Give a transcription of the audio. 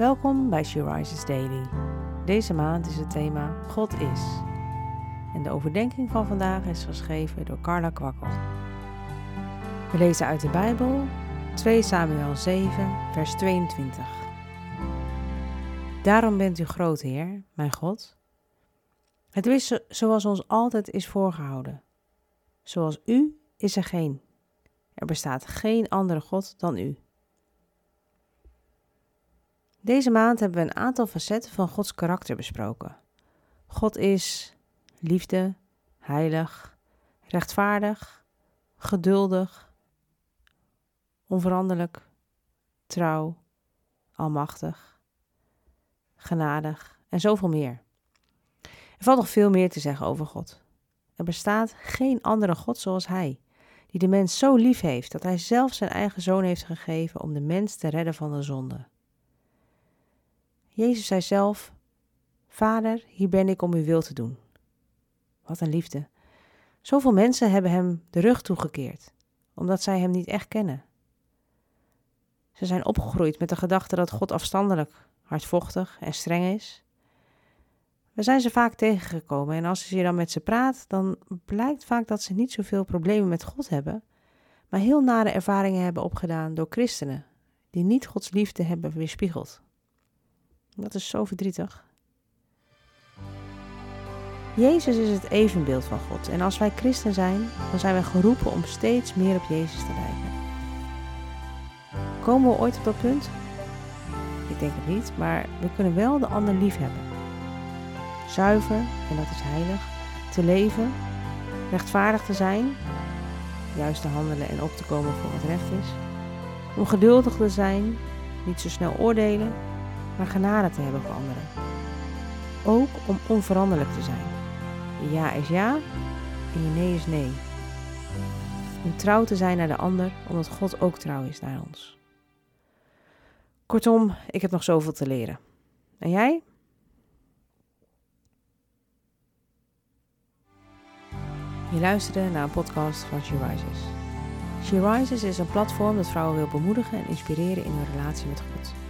Welkom bij She Rises Daily. Deze maand is het thema God is. En de overdenking van vandaag is geschreven door Carla Kwakkel. We lezen uit de Bijbel 2 Samuel 7, vers 22. Daarom bent u groot, Heer, mijn God. Het is zoals ons altijd is voorgehouden. Zoals u is er geen. Er bestaat geen andere God dan u. Deze maand hebben we een aantal facetten van Gods karakter besproken. God is liefde, heilig, rechtvaardig, geduldig, onveranderlijk, trouw, almachtig, genadig en zoveel meer. Er valt nog veel meer te zeggen over God. Er bestaat geen andere God zoals Hij, die de mens zo lief heeft dat Hij zelf zijn eigen zoon heeft gegeven om de mens te redden van de zonde. Jezus zei zelf: Vader, hier ben ik om uw wil te doen. Wat een liefde. Zoveel mensen hebben hem de rug toegekeerd, omdat zij hem niet echt kennen. Ze zijn opgegroeid met de gedachte dat God afstandelijk, hardvochtig en streng is. We zijn ze vaak tegengekomen en als je dan met ze praat, dan blijkt vaak dat ze niet zoveel problemen met God hebben, maar heel nare ervaringen hebben opgedaan door christenen die niet Gods liefde hebben weerspiegeld. Dat is zo verdrietig. Jezus is het evenbeeld van God en als wij christen zijn, dan zijn wij geroepen om steeds meer op Jezus te lijken. Komen we ooit op dat punt? Ik denk het niet, maar we kunnen wel de ander lief hebben. Zuiver, en dat is heilig, te leven, rechtvaardig te zijn, juist te handelen en op te komen voor wat recht is, om geduldig te zijn, niet zo snel oordelen, maar genade te hebben voor anderen. Ook om onveranderlijk te zijn. Je ja is ja en je nee is nee. Om trouw te zijn naar de ander, omdat God ook trouw is naar ons. Kortom, ik heb nog zoveel te leren. En jij? Je luisterde naar een podcast van She Rises. She Rises is een platform dat vrouwen wil bemoedigen en inspireren in hun relatie met God.